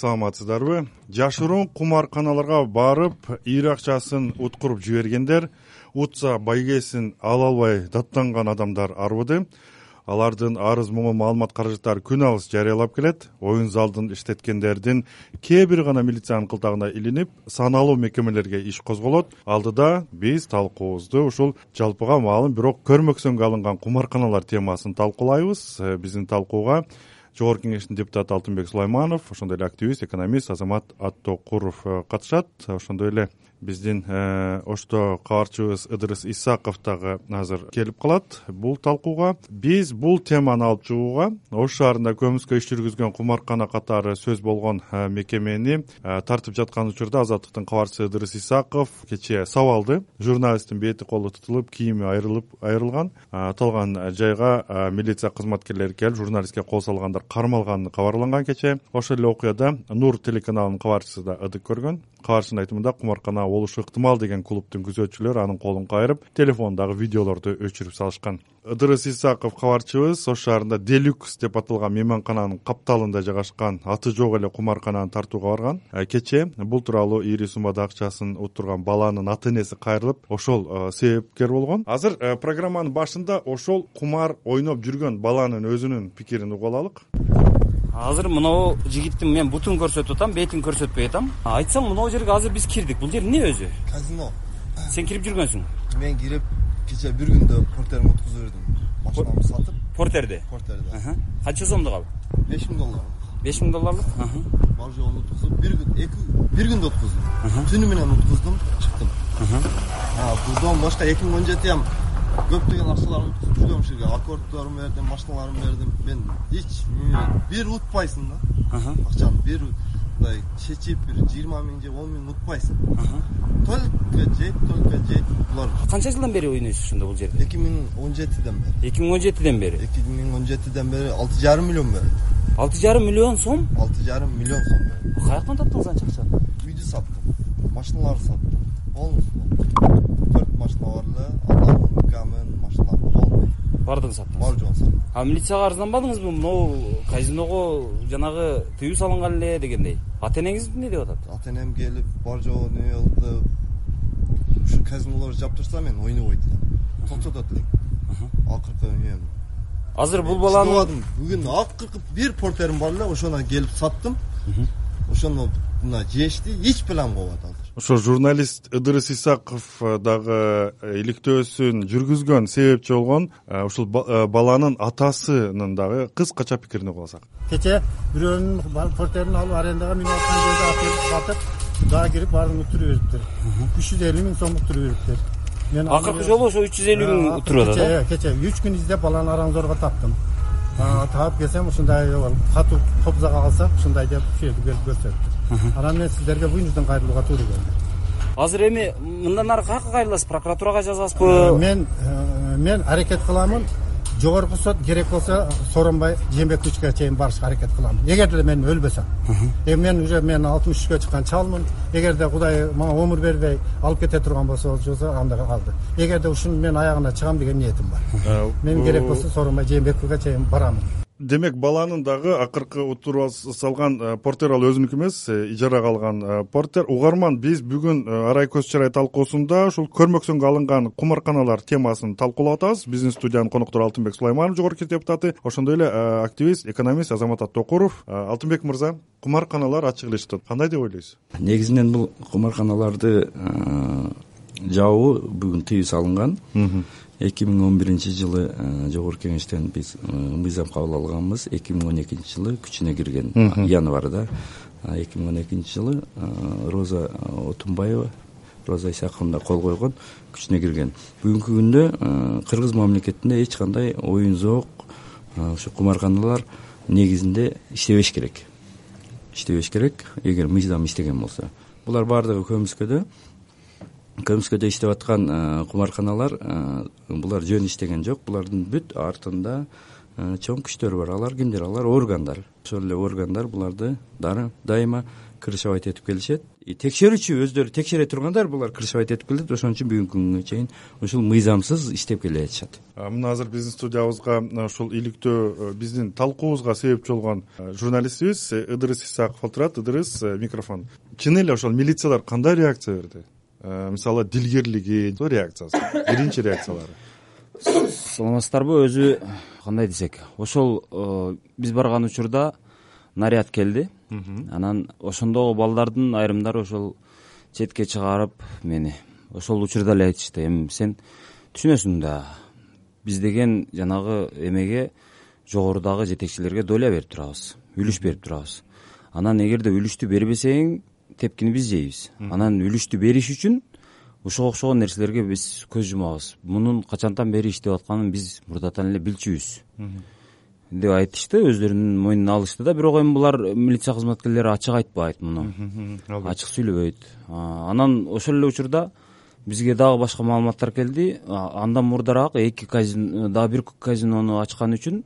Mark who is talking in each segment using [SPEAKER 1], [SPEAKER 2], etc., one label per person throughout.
[SPEAKER 1] саламатсыздарбы? Жашыруун кумарканаларга барып ийри акчасын уткуруп жибергендер утса байгесин ала албай даттанган адамдар арбыды. Алардын арыз мұңы маалымат каражаттары күн алыс жарыялап келет. Оюн залдын иштеткендердин кээ бир гана милициянын кылтагына илинип саналуу мекемелерге иш козголот. Алдыда биз талкуубузду ушул жалпыга маалым бирок көрмөксөнгө алынган кумарканалар темасын талкуулайбыз. Э, биздин талкууга жогорку кеңештин депутаты алтынбек сулайманов ошондой эле активист экономист азамат аттокуров э, катышат. Ошондой эле биздин э, ошто кабарчыбыз ыдырыс исаков дагы азыр келип калат. Бул талкууга биз бул теманы алып чыгууга ош шаарында көмүскө иш жүргүзгөн кумаркана катары сөз болгон э, мекемени э, тартып жаткан учурда азаттыктын кабарчысы ыдырыс исаков кечээ сабалды. Журналисттин бети колу тутулуп кийими айрылып айрылган. Аталган жайга милиция кызматкерлери келип журналистке кол салгандар кармалганы кабарланган кечээ. Ошол эле окуяда нур телеканалынын кабарчысы да ыдык көргөн. Кабарчынын айтымында кумаркана болушу ыктымал деген клубдун күзөтчүлөрү анын колун кайрып телефондогу видеолорду өчүрүп салышкан. Ыдырыс исаков кабарчыбыз ош шаарында делюкс деп аталган мейманкананын капталында жайгашкан аты жок эле кумаркананы тартууга барган. Э, кечээ бул тууралуу ийри суммада акчасын уттурган баланын ата энеси кайрылып ошол э, себепкер болгон. Азыр э, программанын башында ошол кумар ойноп жүргөн баланын өзүнүн пикирин угуп алалык
[SPEAKER 2] азыр мынабу жигиттин мен бутун көрсөтүп атам бетин көрсөтпөй атам. Айтсаң мынабу жерге азыр биз кирдик. Бул жер эмне өзү?
[SPEAKER 3] Казино.
[SPEAKER 2] Сен кирип жүргөнсүң?
[SPEAKER 3] Мен кирип кечээ бир күндө портериме уткузуп бердим. Машинамды сатып.
[SPEAKER 2] Портерде?
[SPEAKER 3] Портерде.
[SPEAKER 2] Канча сомдук ал?
[SPEAKER 3] Беш миң доллар.
[SPEAKER 2] Беш миң долларлык?
[SPEAKER 3] Бар жогун уткузуп бир күн эки бир күндө уткуздум түнү менен уткуздум чыктым. Башка эки миң он жети көптөгөн акчаларымды уткузуп жүргөм ушул жерге аккордторумду бердим машиналарымды бердим мен эч бир утпайсың да. Акчаны бир мындай чечип бир жыйырма миң же он миң утпайсың. Только жейт только жейт булар
[SPEAKER 2] канча жылдан бери ойнойсуз ошондо бул жерде?
[SPEAKER 3] Эки миң он жетиден бери.
[SPEAKER 2] Эки миң он жетиден бери?
[SPEAKER 3] Эки миң он жетиден бери алты жарым миллион берет
[SPEAKER 2] алты жарым миллион сом?
[SPEAKER 3] Алты жарым миллион сом
[SPEAKER 2] каяктан таптыңыз анча акчаны
[SPEAKER 3] үйдү саттым машиналарды саттым. Полностью. Төрт машина бар машиналары полный
[SPEAKER 2] баардыгын саттыңыз?
[SPEAKER 3] Баары жогун саттым.
[SPEAKER 2] А милицияга арызданбадыңызбы? Могу казиного жанагы тыюу салынган эле дегендей. Ата энеңиз эмне деп атат?
[SPEAKER 3] Ата энем келип бар жогу неме кылды ушул казинолорду жаптырса мен ойнобойт элем. Токтотот элек. Акыркы эм
[SPEAKER 2] азыр бул баланы
[SPEAKER 3] бүгүн акыркы бир портерим бар эле ошону келип саттым ошону мына жешти эч план болбойт азыр
[SPEAKER 1] ошо журналист ыдырыс исаков э, дагы э, иликтөөсүн жүргүзгөн себепчи болгон э, ушул баланын атасынын дагы кыскача пикирин угуп алсак
[SPEAKER 4] кечээ бирөөнүн портерин алып арендага минип аткан жерде алып сатып дагы кирип баардыгын уттуруп бериптир үч жүз элүү миң сом уттуруп бериптир
[SPEAKER 2] мен акыркы жолу ошо үч жүз элүү миң уттуруп атат
[SPEAKER 4] э кечээ үч күн издеп баланы араң зорго таптым таап келсем ушундай катуу топузага калсак ушундай деп ушул жерде келип көрсөттү анан мен сиздерге бүйүнүрдөн кайрылууга туура келди
[SPEAKER 2] азыр эми мындан ары каяка кайрыласыз? Прокуратурага жазасызбы?
[SPEAKER 4] Э, мен э, мен аракет кыламын жогорку сот керек болсо сооронбай жээнбековичке чейин барышка аракет кылам. Эгер деле мен өлбөсөм. Эми мен уже мен алтымыш үчкө чыккан чалмын. Эгерде кудай мага өмүр бербей алып кете турган болсо анда калды. Эгерде ушунун мен аягына чыгам деген ниетим бар. Э, мен керек болсо сооронбай жээнбековге чейин барамын
[SPEAKER 1] демек баланын дагы акыркы уттуруп салган э, портер ал өзүнүкү эмес э, ижарага алган э, портер. Угарман биз бүгүн арай көз чарай талкуусунда ушул көрмөксөнгө алынган кумарканалар темасын талкуулап атабыз биздин студиянын коноктору алтынбек сулайманов жогорку кеңештин депутаты. Ошондой эле активист экономист азамат аттокуров алтынбек мырза кумарканалар ачык эле кандай деп ойлойсуз?
[SPEAKER 5] Негизинен бул кумарканаларды жабуу бүгүн тыюу салынган эки миң он биринчи жылы э, жогорку кеңештен биз э, мыйзам кабыл алганбыз. эки миң он экинчи жылы күчүнө кирген январда. Эки миң он экинчи жылы э, роза отунбаева роза исаковна кол койгон күчүнө кирген. Бүгүнкү күндө кыргыз мамлекетинде эч кандай оюн зоок ушу кумарканалар негизинде иштебеш керек. Иштебеш керек эгер мыйзам иштеген болсо. Булар баардыгы көмүскөдө көмүскөдө иштеп аткан э, кумарканалар э, булар жөн иштеген жок. Булардын бүт артында э, чоң күчтөр бар. Алар кимдер алар органдар. Ошол эле органдар буларды дайыма крышевать этип келишет. Текшерүүчү өздөрү текшере тургандар булар крышевать этип келет. Ошон үчүн бүгүнкү күнгө чейин ушул мыйзамсыз иштеп келе жатышат
[SPEAKER 1] мына азыр биздин студиябызга ушул иликтөө биздин талкуубузга себепчи болгон журналистибиз ыдырыс исаков отурат ыдырыс микрофон. Чын эле ошол милициялар кандай реакция берди мисалы дилгерлиги реакциясы. Биринчи реакциялары.
[SPEAKER 2] Саламатсыздарбы? Өзү кандай десек? Ошол биз барган учурда наряд келди. Анан ошондогу балдардын айрымдары ошол четке чыгарып мени. Ошол учурда эле айтышты. Эми сен түшүнөсүң да. Биз деген жанагы эмеге жогорудагы жетекчилерге доля берип турабыз үлүш берип турабыз. Анан эгерде үлүштү бербесең тепкини биз жейбиз. Анан үлүштү бериш үчүн ушуга окшогон нерселерге биз көз жумабыз. Мунун качантан бери иштеп атканын биз мурдатан эле билчүбүз. Деп айтышты өздөрүнүн мойнуна алышты да бирок эми булар милиция кызматкерлери ачык айтпайт муну. Ачык сүйлөбөйт анан ошол эле учурда бизге дагы башка маалыматтар келди. Андан мурдараак эки казино дагы бир казинону ачкан үчүн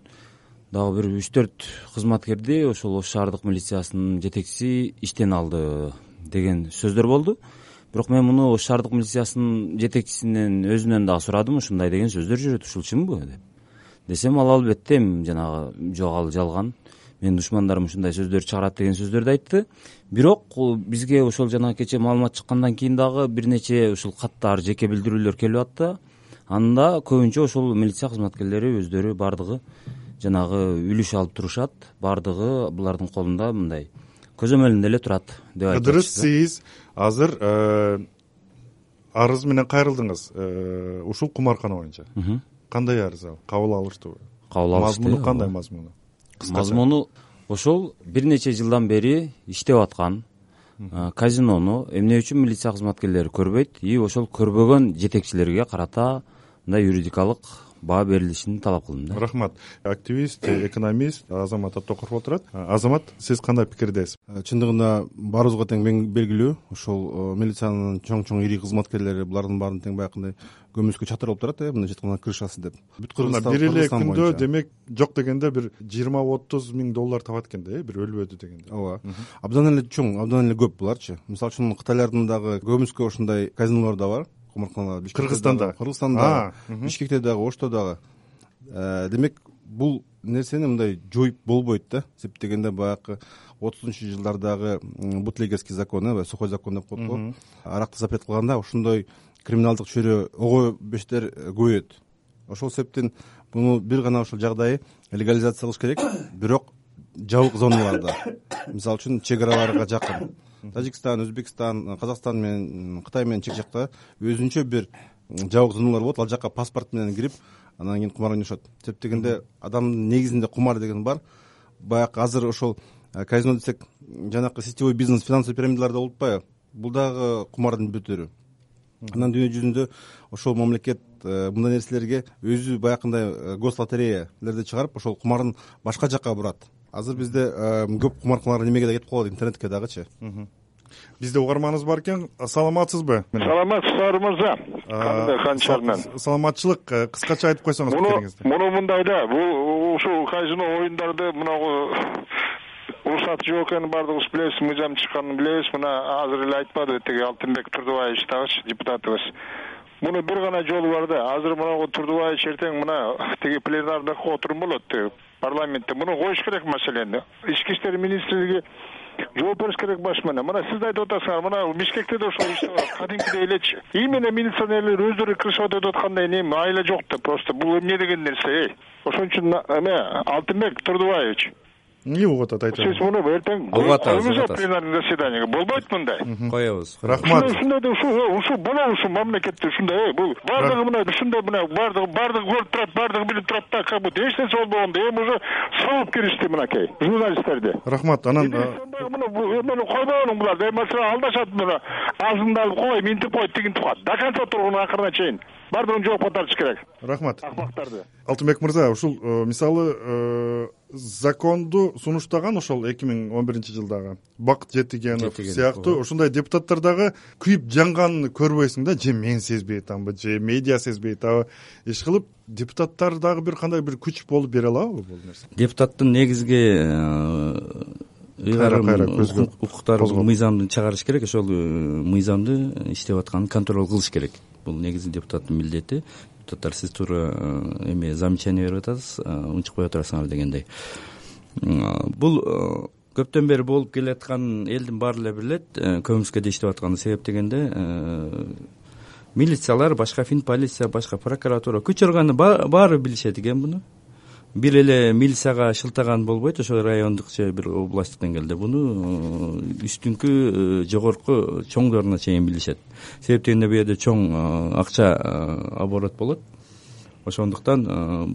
[SPEAKER 2] дагы бир үч төрт кызматкерди ошол ош шаардык милициясынын жетекчиси иштен алды деген сөздөр болду. Бирок мен муну ош шаардык милициясынын жетекчисинен өзүнөн дагы сурадым ушундай деген сөздөр жүрөт ушул чынбы деп. Десем ал албетте эми жанагы жок ал жалган. Менин душмандарым ушундай сөздөрдү чыгарат деген сөздөрдү айтты бирок бизге ошол жана кечээ маалымат чыккандан кийин дагы бир нече ушул каттар жеке билдирүүлөр келип атты. Анда көбүнчө ошол милиция кызматкерлери өздөрү баардыгы жанагы үлүш алып турушат. Баардыгы булардын колунда мындай көзөмөлүндө эле турат деп айтып
[SPEAKER 1] ыдырыс сиз азыр э, арыз менен кайрылдыңыз э, ушул кумаркана боюнча. Кандай арыз ал? Кабыл алыштыбы
[SPEAKER 2] кабыл алышты
[SPEAKER 1] мазмуну кандай мазмуну?
[SPEAKER 2] Мазмуну ошол бир нече жылдан бери иштеп аткан казинону эмне үчүн милиция кызматкерлери көрбөйт? И ошол көрбөгөн жетекчилерге карата мындай юридикалык баа берилишин талап кылдым да.
[SPEAKER 1] Рахмат. Активист экономист азамат абтокуров отурат азамат сиз кандай пикирдесиз?
[SPEAKER 6] Э, чындыгында баарыбызга тең белгилүү. Ошол э, милициянын чоң чоң ири кызматкерлери булардын баарын тең баягындай көмүскө чатыр болуп турат э мындайча айтканда крышасы деп. Бүт кыргызстан
[SPEAKER 1] бир эле күндө демек жок дегенде бир жыйырма отуз миң доллар табат экен да э бир өлбөдү дегенде.
[SPEAKER 6] Ооба. Абдан эле чоң абдан эле көп буларчы. Мисалы үчүн кытайлардын дагы көбүнчө ушундай казинолор да бар
[SPEAKER 1] Кыргызстанда?
[SPEAKER 6] кыргызстанда бишкекте дагы ошто дагы. Э, демек бул нерсени мындай жоюп болбойт да эсептегенде баягы отузунчу жылдардагы бутлегерский закон э сухой закон деп коет го. Аракты запрет кылганда ушондой криминалдык чөйрө ого бештер э, көбөйөт ошол себептен муну бир гана ушул жагдай легализация кылыш керек. Бирок жабык зоналарда. Мисалы үчүн чек араларга жакын. Тажикстан өзбекстан казакстан менен кытай менен чек жакта өзүнчө бир жабык зоналар болот. Ал жака паспорт менен кирип анан кийин кумар ойношот эсептегенде адамдын негизинде кумар деген бар. Баягы азыр ошол казино десек жанакы сетевой бизнес финансовый пирамидаларда болуп атпайбы? Бул дагы кумардын бир түрү анан дүйнө жүзүндө ошол мамлекет э, мындай нерселерге өзү баягындай э, гос лотереялерди чыгарып ошол кумарын башка жака бурат азыр бизде көп кумарканалар немеге да кетип калат интернетке дагычы.
[SPEAKER 1] Бизде угарманыбыз бар экен саламатсызбы
[SPEAKER 7] сары мырза. Кандай канчарынан
[SPEAKER 1] саламатчылык э, кыскача айтып койсоңуз пикириңизди
[SPEAKER 7] муну мындай да бул ушул казино оюндарды мынагу уруксаты жок экенин баардыгыбыз билебиз мыйзам чыкканын билебиз. Мына азыр эле айтпадыбы тиги алтынбек турдубаевич дагычы депутатыбыз муну бир гана жолу бар да. Азыр мынагу турдубаевич эртең мына тиги пленардыкка отурум болот парламентте. Муну коюш керек маселени ички иштер министрлиги жооп бериш керек баш менен мына сиз да айтып атасыңар мына бишкекте да ошол атат кадимкидей элечи именно милиционерлер өздөрү крышевать этип аткандай неме айла жок да просто бул эмне деген нерсе эй ошон үчүн эме алтынбек турдубаевич
[SPEAKER 1] эмне угуп атат айта
[SPEAKER 7] сиз муну эртең
[SPEAKER 5] Угуп атабыз,
[SPEAKER 7] коюңуз
[SPEAKER 5] угуп атабыз.
[SPEAKER 7] пленарный заседаниеге болбойт мындай?
[SPEAKER 5] Коебуз
[SPEAKER 1] рахмат.
[SPEAKER 7] Ушундай ушундай ушул ушул болобу ушул мамлекетте ушундай э бул баардыгы мына ушундай мына баардыгы баардыгы көрүп турат баардыгы билип турат да как будто эч нерсе болбогондой эми уже сабап киришти мынакей журналисттерди
[SPEAKER 1] рахмат анан э,
[SPEAKER 7] эмени койбогонуң буларды эми маселе алдашат муну азыңды алып кой минтип койт тигинтип коет до конца тургун акырына чейин баардыгын жооп кайтарыш керек.
[SPEAKER 1] Рахмат.
[SPEAKER 7] Акмактарды
[SPEAKER 1] алтынбек мырза ушул э, мисалы э, законду сунуштаган ошол эки миң он биринчи жылдагы бакыт жетигенов
[SPEAKER 5] Жетигенов,
[SPEAKER 1] сыяктуу ушундай депутаттар дагы күйүп жанганын көрбөйсүң да? Же мен сезбей атамбы же медиа сезбей атабы иш кылып депутаттар дагы бир кандай бир күч болуп бере алабы бул нерсе?
[SPEAKER 5] Депутаттын негизги ыйгарым
[SPEAKER 1] кайра көзгө
[SPEAKER 5] укуктар
[SPEAKER 1] козгоп.
[SPEAKER 5] мыйзамды чыгарыш керек ошол э, мыйзамды иштеп атканын контроль кылыш керек. Бул негизи депутаттын милдети. Депутаттар сиз туура э, эме замечание берип атасыз э, унчукпай отурасыңар дегендей. Бул көптөн бери болуп келатканын элдин баары эле билет да иштеп атканы себеп дегенде милициялар башка фин полиция башка прокуратура күч органы ба- баары билишет экен муну бир эле милицияга шылтаган болбойт ошо райондук же бир областтык деңгээлде буну э, үстүңкү э, жогорку чоңдоруна чейин билишет. Себеп дегенде бул жерде чоң э, акча оборот болот. Ошондуктан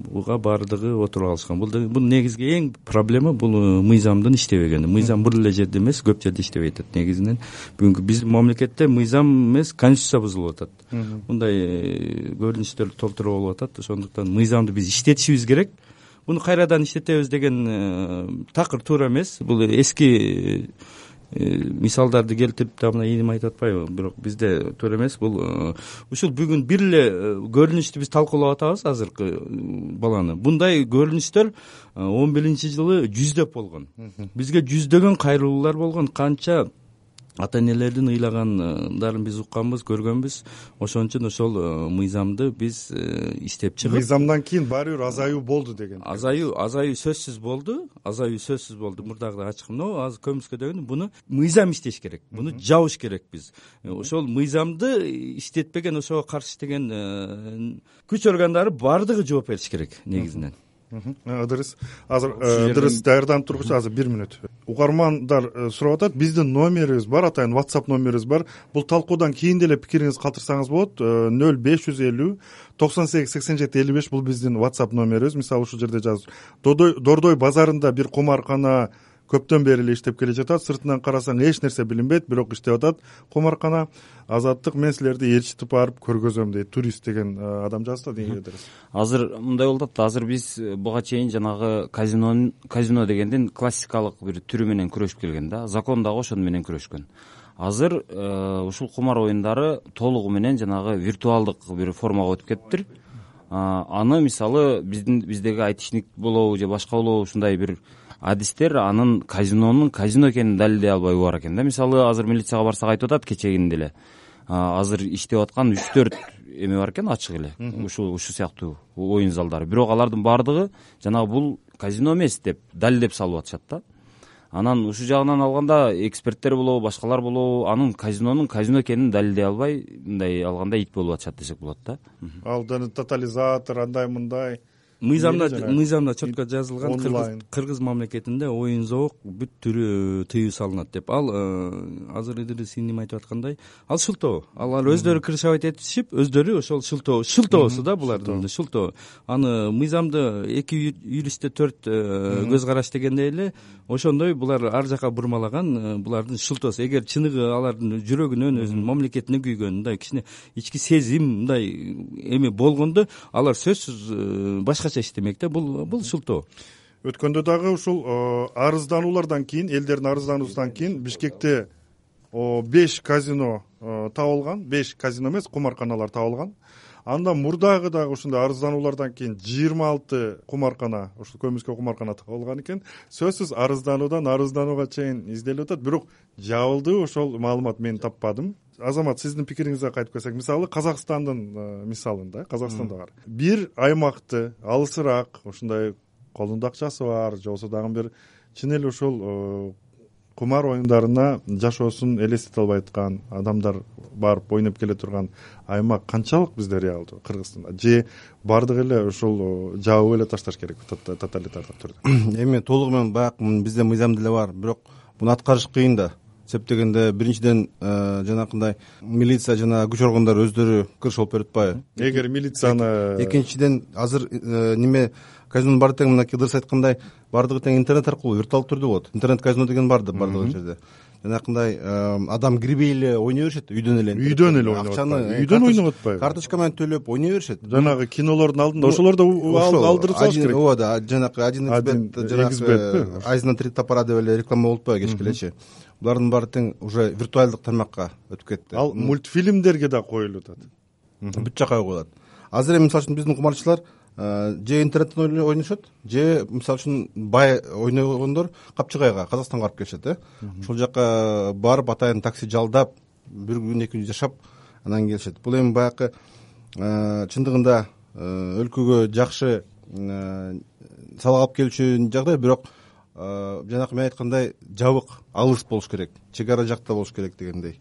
[SPEAKER 5] буга баардыгы отуруп алышкан бул бул негизги эң проблема бул мыйзамдын иштебегени. Мыйзам бир эле жерде эмес көп жерде иштебей атат негизинен. Бүгүнкү биздин мамлекетте мыйзам эмес конституция бузулуп атат. Мындай көрүнүштөр толтура болуп атат. Ошондуктан мыйзамды биз иштетишибиз керек муну кайрадан иштетебиз деген такыр туура эмес бул эски мисалдарды келтирип да мына ийиним айтып атпайбы бирок бизде туура эмес бул ушул бүгүн бир эле көрүнүштү биз талкуулап атабыз азыркы э, баланы. Мындай көрүнүштөр э, он биринчи жылы жүздөп болгон бизге жүздөгөн кайрылуулар болгон канча ата энелердин ыйлагандарын биз укканбыз көргөнбүз. Ошон үчүн ошол э, мыйзамды биз э, иштеп чыгып
[SPEAKER 1] мыйзамдан кийин баары бир азаюу болду деген.
[SPEAKER 5] Азаюу азаюу сөзсүз болду азаюу сөзсүз болду. Мурдагы да ачык но азыр дегенде буну мыйзам иштеш керек буну жабыш керек биз. Э, ошол мыйзамды иштетпеген ошого каршы иштеген күч органдары баардыгы жооп бериш керек негизинен
[SPEAKER 1] ыдырыс азыр э, ыдырыс даярданып тургучу азыр бир мүнөт. Угармандар э, сурап атат. Биздин номерибиз бар атайын whatsapp номерибиз бар. Бул талкуудан кийин деле пикириңизди калтырсаңыз болот. Э, нөл беш жүз элүү токсон сегиз сексен жети элүү беш бул биздин whatsapp номерибиз. Мисалы ушул жерде жазып дордой базарында бир кумаркана көптөн бери эле иштеп келе жатат сыртынан карасаң эч нерсе билинбейт бирок иштеп атат. Кумаркана азаттык мен силерди ээрчитип барып көргөзөм дейт. Турист деген э, адам жазды да дерсиз
[SPEAKER 2] азыр мындай болуп атат азыр биз э, буга чейин жанагы казино казино дегендин классикалык бир түрү менен күрөшүп келген да. Закон дагы ошону менен күрөшкөн. Азыр э, ушул кумар оюндары толугу менен жанагы виртуалдык бир формага өтүп кетиптир. Аны мисалы биздин биздеги айтишник болобу же башка болобу ушундай бир адистер анын казинонун казино экенин далилдей албай убар экен да. Мисалы азыр милицияга барсак айтып атат деле А, азыр иштеп аткан үч төрт эме бар экен ачык эле. Ушул ушул сыяктуу оюн залдары. Бирок алардын баардыгы жанагы бул казино эмес деп далилдеп салып атышат да. Анан ушул жагынан алганда эксперттер болобу башкалар болобу анын казинонун казино экенин далилдей албай мындай алганда ит болуп атышат десек болот да.
[SPEAKER 1] Ал да тотализатор андай мындай
[SPEAKER 5] мыйзамда мыйзамда четко жазылган кыргыз мамлекетинде оюн зоок бүт түрү тыюу салынат деп. Ал э, азыр идирис иним айтып аткандай ал шылтоо. Алар өздөрү крышевать этишип өздөрү ошол шылтоо шылтоосу да булардын шылтоо. аны мыйзамды эки юристте төрт э, көз караш дегендей эле ошондой булар ар жака бурмалаган э, булардын шылтоосу эгер чыныгы алардын жүрөгүнөн өзүнүн мамлекетине күйгөн мындай кичине ички сезим мындай эме болгондо алар сөзсүз э, башкача иштемек да бул бул шылтоо
[SPEAKER 1] өткөндө дагы ушул э, арыздануулардан кийин элдердин арыздануусунан кийин бишкекте беш казино э, табылган беш казино эмес кумарканалар табылган андан мурдагы дагы ушундай арыздануулардан кийин жыйырма алты кумаркана ушул көмүскө кумаркана табылган экен. Сөзсүз арыздануудан арызданууга чейин изделип атат. Бирок жабылды ошол маалымат мен таппадым. Азамат сиздин пикириңизге кайтып келсек мисалы казакстандын э, мисалында казакстанда бар. Бир аймакты алысыраак ушундай колунда акчасы бар же болбосо дагы бир чын эле ушул э, кумар оюндарына жашоосун элестете албай аткан адамдар барып ойноп келе турган аймак канчалык бизде реалдуу кыргызстанда? Же баардыгы эле ушул жабып эле ташташ керекпи тоталитардык түрдө?
[SPEAKER 6] Эми толугу менен баягы бизде мыйзам деле бар бирок муну аткарыш кыйын да. Себеп дегенде биринчиден э, жанакындай милиция жана күч органдары өздөрү кырш болуп берип атпайбы.
[SPEAKER 1] Эгер милицияны
[SPEAKER 6] экинчиден азыр э, неме казинонун баары тең мынакей ыдырыс айткандай баардыгы тең интернет аркылуу виртуалдык түрдө болот. Интернет казино деген бар да баардык жерде. Жанакындай адам кирбей эле ойной беришет үйдөн эле
[SPEAKER 1] Үйдөн эле ойноп
[SPEAKER 6] акчаны э,
[SPEAKER 1] Үйдөн ойноп атпайбы?
[SPEAKER 6] карточка менен төлөп ойной беришет.
[SPEAKER 1] Жанагы кинолордун алдында ошолорду алдырып салыш керек.
[SPEAKER 6] ооба да жанакы один
[SPEAKER 1] Один
[SPEAKER 6] xbet жанагы
[SPEAKER 1] XBet-пи?
[SPEAKER 6] айз на три топора деп эле реклама болуп атпайбы кечке элечи булардын баары тең уже виртуалдык тармакка өтүп кетти.
[SPEAKER 1] Ал мультфильмдерге да коюлуп атат.
[SPEAKER 6] Бүт жака коюлат. Азыр эми мисалы үчүн биздин кумарчылар же интернеттен ойношот же мисалы үчүн бай ойногондор капчыгайга казакстанга барып келишет э. Ошол жака барып атайын такси жалдап бир күн эки күн жашап анан келишет. Бул эми баягы чындыгында өлкөгө жакшы салык алып келүүчү жагдай бирок жанакы мен айткандай жабык алыс болуш керек чек ара жакта болуш керек дегендей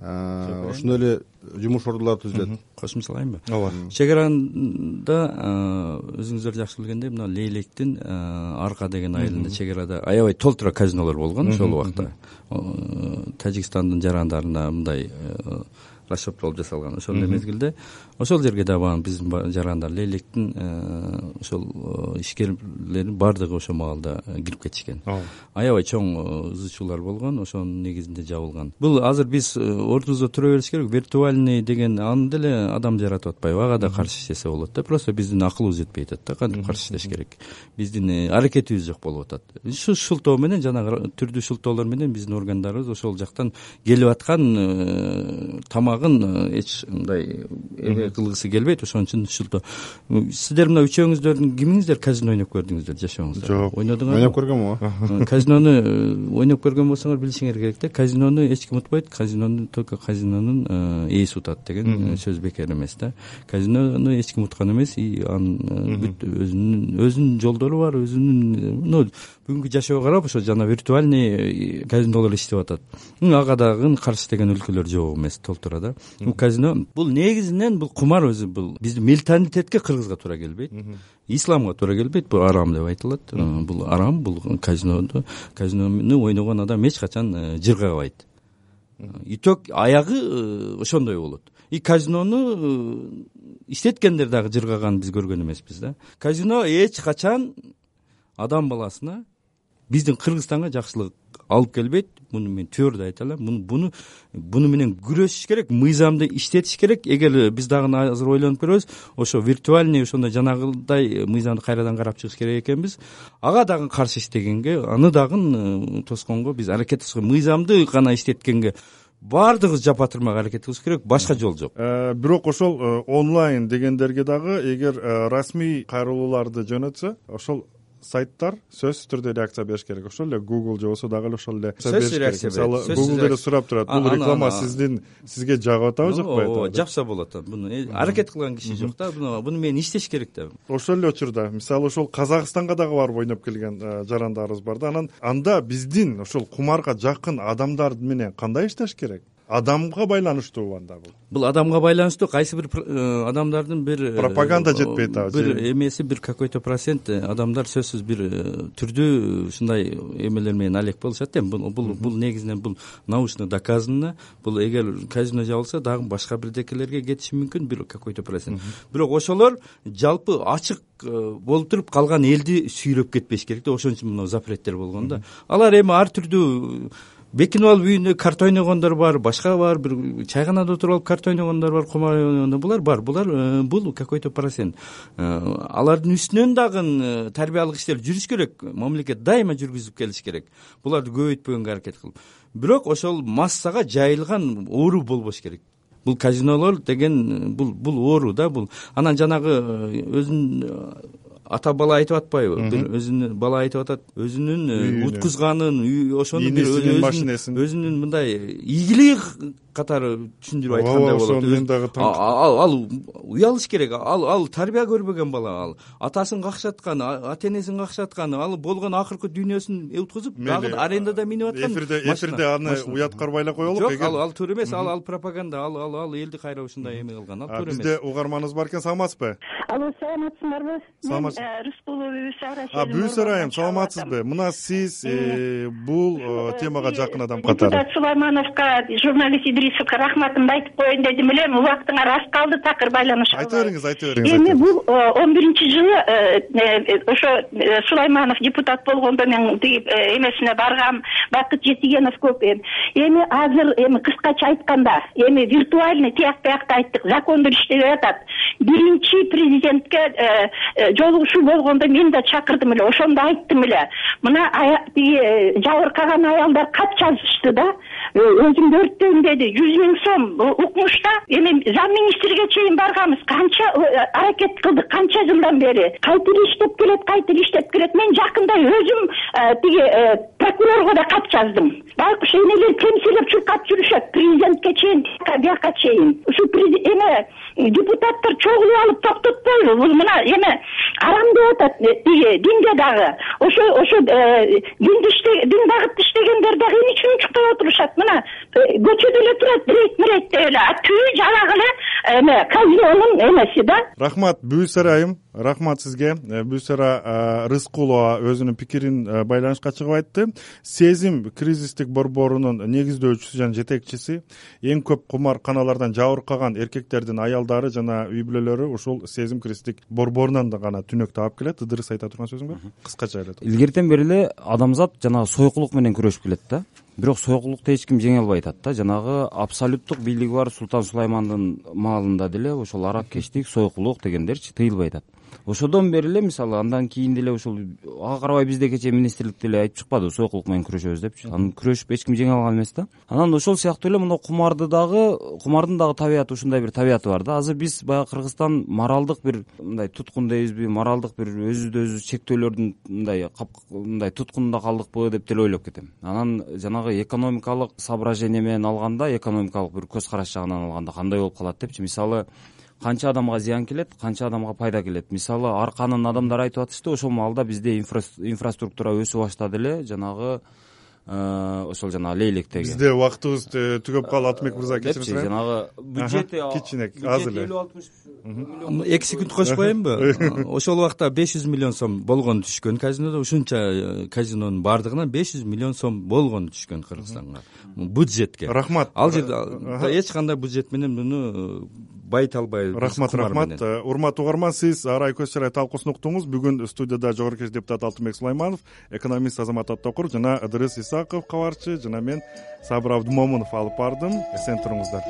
[SPEAKER 6] ошондой эле жумуш ордулары түзүлөт
[SPEAKER 5] кошумчалайынбы
[SPEAKER 6] ооба.
[SPEAKER 5] Чек арада өзүңүздөр жакшы билгендей мына лейлектин арка деген айылында чек арада аябай толтура казинолор болгон ошол убакта. Тажикстандын жарандарына мындай расчет жасалган ошол эле мезгилде ошол жерге дагы баягы биздин жарандар лейлектин э, ошол э, ишкерлерин баардыгы ошол маалда э, кирип кетишкен. Ооба аябай чоң ызы чуулар болгон ошонун негизинде жабылган. Бул азыр биз ордубузда тура бериш керек виртуальный деген аны деле адам жаратып атпайбы ага да каршы иштесе болот да просто биздин акылыбыз жетпей атат да кантип каршы иштеш керек. Биздин аракетибиз жок болуп атат. Ушу шылтоо менен жанагы түрдүү шылтоолор менен биздин органдарыбыз ошол жактан келип аткан тамагын эч мындай кылгысы келбейт. Ошон үчүн шылтоо сиздер мына үчөөңүздөрдүн кимиңиздер? Казино ойноп көрдүңүздөр жашооңузда
[SPEAKER 6] жок.
[SPEAKER 5] Ойнодуңарбы
[SPEAKER 6] ойноп көргөмүн ооба
[SPEAKER 5] казинону э, ойноп көргөн болсоңор билишиңер керек да. Казинону эч ким утпайт. Казинону только казинонун э, ээси утат деген сөз бекер эмес да. Казинону эч ким уткан эмес и анын бүт өзүнүн өзүнүн жолдору бар өзүнүн ну бүгүнкү жашоого карап ошо жана виртуальный казинолор иштеп атат. Ага дагы каршы деген өлкөлөр жок эмес толтура да. Бул казино бул негизинен бул кумар өзү бул биздин менталитетке кыргызга туура келбейт. Исламга туура келбейт бул арам деп айтылат. Э, бул арам бул казиноду казинону ойногон адам эч качан э, жыргабайт итөк аягы э, ошондой болот. И казинону иштеткендер дагы жыргаганын биз көргөн эмеспиз да. Казино эч качан адам баласына биздин кыргызстанга жакшылык алып келбейт. Муну мен твердо айта алам. Буну буну менен күрөшүш керек мыйзамды иштетиш керек. Эгер биз дагы азыр ойлонуп көрөбүз ошо виртуальный ошондой жанагыдай мыйзамды кайрадан карап чыгыш керек экенбиз. Ага дагы каршы иштегенге аны дагы э, тосконго биз аракет кылыш керек мыйзамды гана иштеткенге баардыгыбыз жапа аракет кылыш керек. Башка жол жок.
[SPEAKER 1] Э, бирок ошол э, онлайн дегендерге дагы эгер расмий кайрылууларды жөнөтсө ошол сайттар сөзсүз түрдө реакция бериш керек. Ошол эле гугл же болбосо дагы эле ошол эле
[SPEAKER 5] сөзсүз реакция берет.
[SPEAKER 1] Мисалы гугл деле сурап турат. Бул реклама сиздин сизге жагып атабы жакпайбы
[SPEAKER 5] ооба жакса болот буну э, аракет кылган киши жок да. Буну менен иштеш керек да.
[SPEAKER 1] Ошол эле учурда мисалы ошол казакстанга дагы барып ойноп келген э, жарандарыбыз бар да. Анан анда биздин ошол кумарга жакын адамдар менен кандай иштеш керек адамга байланыштуубу анда бул.
[SPEAKER 5] Бул адамга байланыштуу кайсы бир э, адамдардын бир
[SPEAKER 1] э, пропаганда жетпейт атабы
[SPEAKER 5] бир эмеси бир какой то процент э, адамдар сөзсүз бир түрдүү ушундай эмелер менен алек болушат эми. Бул бул негизинен бул научно доказано бул эгер казино жабылса дагы башка бирдекелерге кетиши мүмкүн бир какой то процент бирок ошолор жалпы ачык болуп туруп калган элди сүйрөп кетпеш керек да. Ошон үчүн мына запреттер болгон да. Алар эми ар түрдүү бекинип алып үйүндө карта ойногондор бар башка бар бир чайханада отуруп алып карта ойногондор бар кумар ойногондор булар бар. Булар э, бул какой то процент. Э, алардын үстүнөн дагы э, тарбиялык иштер жүрүш керек. Мамлекет дайыма жүргүзүп келиш керек. Буларды көбөйтпөгөнгө аракет кылып. Бирок ошол массага жайылган оору болбош керек. Бул казинолор деген бул бул оору да бул. Анан жанагы өзүнүн ата бала айтып атпайбы. Бир өзүнүн бала айтып атат өзүнүн э, уткузганын ошону бир машинесин. өзүнүн мындай ийгилиги катары түшүндүрүп айткандай болот.
[SPEAKER 1] мен дагы
[SPEAKER 5] ал уялыш керек. Ал ал тарбия көрбөгөн бала ал атасын какшаткан ата энесин какшаткан ал болгон акыркы дүйнөсүн уткузуп дагы арендада минип аткан
[SPEAKER 1] эфирде эфирде аны уяткарбай эле коелук
[SPEAKER 5] жок ал ал туура эмес ал ал пропаганда ал ал ал элди кайра ушундай эме кылган ал туура эмес.
[SPEAKER 1] бизде угарманыбыз бар экен саламатсызбы?
[SPEAKER 8] Алло саламатсыңарбы? Мен рыскулова бүбүсара
[SPEAKER 1] бүбүс айым саламатсызбы? Мына сиз э, бул э, темага жакын адам катары
[SPEAKER 8] депутат сулаймановго журналист идрисовго рахматымды айтып коеюн дедим эле убактыңар аз калды такыр байланыша албай
[SPEAKER 1] айта бериңиз айта бериңиз
[SPEAKER 8] эми бул он биринчи жылы э, ошо сулайманов депутат болгондо мен тиги эмесине баргам бакыт жетигенов көп эми эми азыр эми кыскача айтканда эми виртуальный тияк биякта айттык закондор иштебей атат биринчи президентке жолугушуу болгондо мен да чакырдым эле ошондо айттым эле. Мына тиги жабыркаган аялдар кат жазышты да. Өзүмдү өрттөйм деди жүз миң сом укмушта эми зам министрге чейин барганбыз канча аракет кылдык канча жылдан бери? Кайтип иштеп келет кайтип иштеп келет. Мен жакында өзүм тиги прокурорго да кат жаздым. Байкуш энелер темселеп чуркап жүрүшөт президентке чейин бияка чейин. Ушу эме депутаттар чогулуп алып токтотпойбу бул мына эме арам деп атат тиги динде дагы. Ошо ошо динди дин багытта иштегендер дагы эмне үчүн унчукпай отурушат. Мына көчөдө эле турат мрейд деп эле а түбү жанагы эле эме казинонун эмеси да.
[SPEAKER 1] Рахмат бүүсара айым рахмат сизге. Э, бүүсара рыскулова өзүнүн пикирин э, байланышка чыгып айтты. Сезим кризистик борборунун негиздөөчүсү жана жетекчиси эң көп кумарканалардан жабыркаган эркектердин аялдары жана үй бүлөлөрү ушул сезим кризистик борборунан гана түнөк таап келет. Ыдырыс айта турган сөзүң бар кыскача эле
[SPEAKER 2] илгертен бери эле адамзат жанагы сойкулук менен күрөшүп келет да бирок сойкулукту эч ким жеңе албай атат да. Жанагы абсолюттук бийлиги бар султан сулаймандын маалында деле ошол аракечтик сойкулук дегендерчи тыйылбай атат ошодон бери эле мисалы андан кийин деле ушул ага карабай бизде кечээ министрлик деле айтып чыкпадыбы сойкулук менен күрөшөбүз депчи анан күрөшүп эч ким жеңе алган эмес да. Анан ошол сыяктуу эле мына кумарды дагы кумардын дагы табияты ушундай бир табияты бар да. Азыр биз баягы кыргызстан моралдык бир мындай туткун дейбизби моралдык бир өзүбүздү өзүбүз чектөөлөрдүн мындай мындай туткунунда калдыкпы деп деле ойлоп кетем. Анан жанагы экономикалык соображение менен алганда экономикалык бир көз караш жагынан алганда кандай болуп калат депчи. Мисалы канча адамга зыян келет канча адамга пайда келет. Мисалы арканын адамдары айтып атышты ошол маалда бизде инфраструктура өсүп баштады эле жанагы ошол жанагы лейлектеги
[SPEAKER 1] бизде убактыбыз түгөп калды алтынбек мырза кечирим
[SPEAKER 2] депчи жанагы бюджети
[SPEAKER 1] кичине азыр. эле
[SPEAKER 2] элүү алтымыш
[SPEAKER 5] эки секунд кошпоюмбу ошол убакта беш жүз миллион сом болгону түшкөн казинодо. Ушунча э, казинонун баардыгынан беш жүз миллион сом болгону түшкөн кыргызстанга. Бюджетке.
[SPEAKER 1] Рахмат.
[SPEAKER 5] Ал жерде эч кандай бюджет менен муну байыта албайбыз
[SPEAKER 1] рахмат рахмат. урматтуу угарман сиз арай көз чарай талкуусун уктуңуз. Бүгүн студияда жогорку кеңеш депутаты алтынбек сулайманов экономист азамат аттокур жана ыдырыс исаков кабарчы жана мен сабыр абдымомунов алып бардым. Эсен туруңуздар